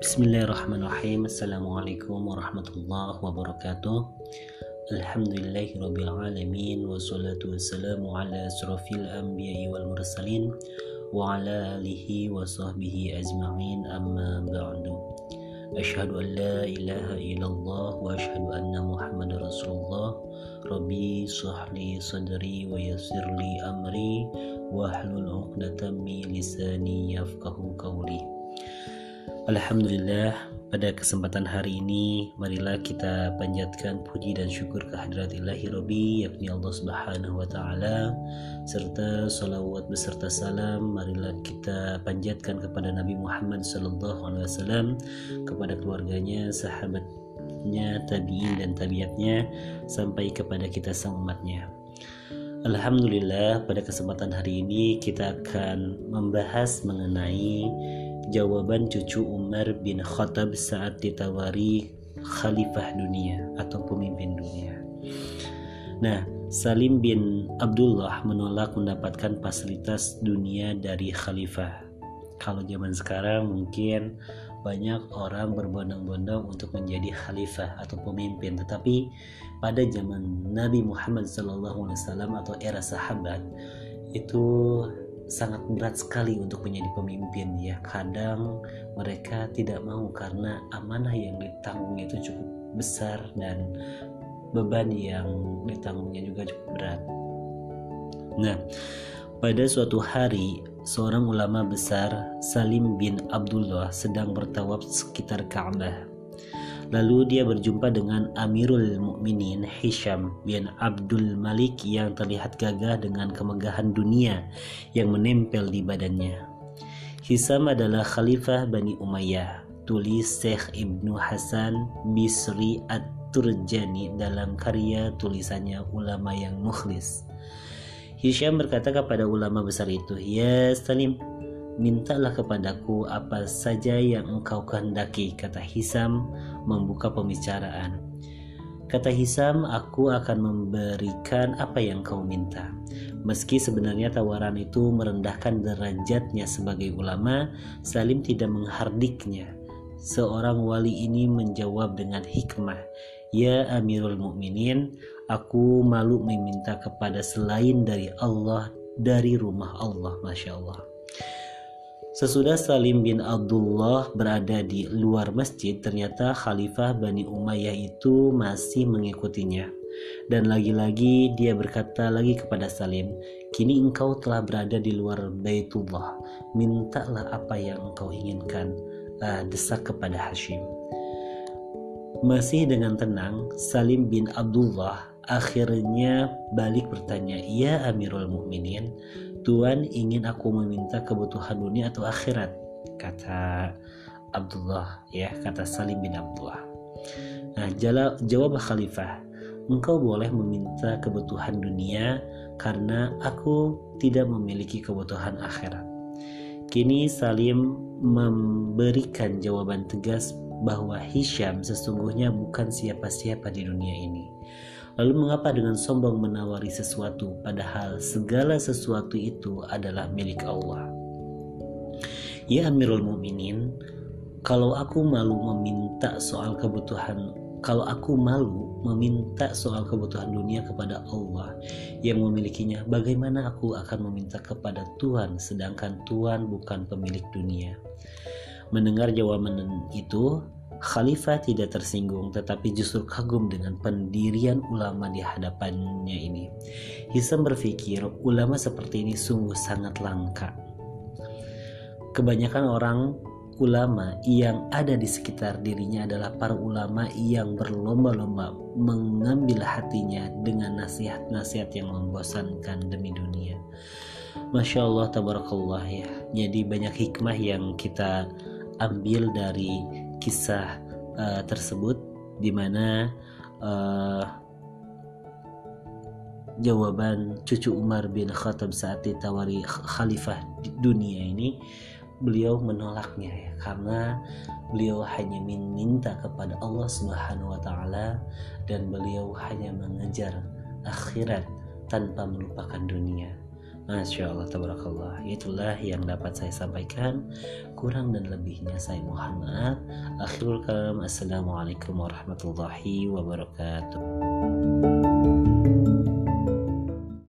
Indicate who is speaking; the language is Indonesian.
Speaker 1: بسم الله الرحمن الرحيم السلام عليكم ورحمة الله وبركاته الحمد لله رب العالمين والصلاة والسلام على أشرف الأنبياء والمرسلين وعلى آله وصحبه أجمعين أما بعد أشهد أن لا إله إلا الله وأشهد أن محمد رسول الله ربي صح لي صدري ويسر لي أمري واحلل عقدة من لساني يفقه قولي Alhamdulillah pada kesempatan hari ini marilah kita panjatkan puji dan syukur kehadirat ilahi Rabbi yakni Allah Subhanahu wa taala serta salawat beserta salam marilah kita panjatkan kepada Nabi Muhammad sallallahu alaihi wasallam kepada keluarganya, sahabatnya, tabi'in dan tabiatnya sampai kepada kita sang umatnya. Alhamdulillah pada kesempatan hari ini kita akan membahas mengenai jawaban cucu Umar bin Khattab saat ditawari khalifah dunia atau pemimpin dunia. Nah, Salim bin Abdullah menolak mendapatkan fasilitas dunia dari khalifah. Kalau zaman sekarang mungkin banyak orang berbondong-bondong untuk menjadi khalifah atau pemimpin, tetapi pada zaman Nabi Muhammad SAW atau era sahabat itu sangat berat sekali untuk menjadi pemimpin ya. Kadang mereka tidak mau karena amanah yang ditanggungnya itu cukup besar dan beban yang ditanggungnya juga cukup berat. Nah pada suatu hari seorang ulama besar Salim bin Abdullah sedang bertawaf sekitar Ka'bah Lalu dia berjumpa dengan Amirul Mukminin Hisham bin Abdul Malik yang terlihat gagah dengan kemegahan dunia yang menempel di badannya. Hisham adalah khalifah Bani Umayyah, tulis Syekh Ibnu Hasan Bisri At-Turjani dalam karya tulisannya Ulama yang Mukhlis. Hisham berkata kepada ulama besar itu, "Ya Salim, mintalah kepadaku apa saja yang engkau kehendaki, kata Hisam membuka pembicaraan. Kata Hisam, aku akan memberikan apa yang kau minta. Meski sebenarnya tawaran itu merendahkan derajatnya sebagai ulama, Salim tidak menghardiknya. Seorang wali ini menjawab dengan hikmah, Ya Amirul Mukminin, aku malu meminta kepada selain dari Allah dari rumah Allah, Masya Allah. Sesudah Salim bin Abdullah berada di luar masjid, ternyata Khalifah Bani Umayyah itu masih mengikutinya. Dan lagi-lagi dia berkata lagi kepada Salim, Kini engkau telah berada di luar Baitullah, mintalah apa yang engkau inginkan, uh, desak kepada Hashim. Masih dengan tenang, Salim bin Abdullah akhirnya balik bertanya, Ya Amirul Mukminin, Tuhan ingin aku meminta kebutuhan dunia atau akhirat kata Abdullah ya kata Salim bin Abdullah. Nah jawab khalifah engkau boleh meminta kebutuhan dunia karena aku tidak memiliki kebutuhan akhirat. Kini Salim memberikan jawaban tegas bahwa Hisham sesungguhnya bukan siapa-siapa di dunia ini Lalu mengapa dengan sombong menawari sesuatu padahal segala sesuatu itu adalah milik Allah? Ya Amirul Mukminin, kalau aku malu meminta soal kebutuhan kalau aku malu meminta soal kebutuhan dunia kepada Allah yang memilikinya, bagaimana aku akan meminta kepada Tuhan sedangkan Tuhan bukan pemilik dunia? Mendengar jawaban itu, Khalifah tidak tersinggung tetapi justru kagum dengan pendirian ulama di hadapannya ini. Hisam berpikir ulama seperti ini sungguh sangat langka. Kebanyakan orang ulama yang ada di sekitar dirinya adalah para ulama yang berlomba-lomba mengambil hatinya dengan nasihat-nasihat yang membosankan demi dunia. Masya Allah, tabarakallah ya. Jadi banyak hikmah yang kita ambil dari kisah uh, tersebut di mana uh, jawaban cucu Umar bin Khattab saat ditawari khalifah di dunia ini beliau menolaknya ya karena beliau hanya meminta kepada Allah Subhanahu wa taala dan beliau hanya mengejar akhirat tanpa melupakan dunia. Masya Allah, tabarakallah. Itulah yang dapat saya sampaikan. Kurang dan lebihnya saya mohon maaf. Akhirul kalam. Assalamualaikum warahmatullahi wabarakatuh.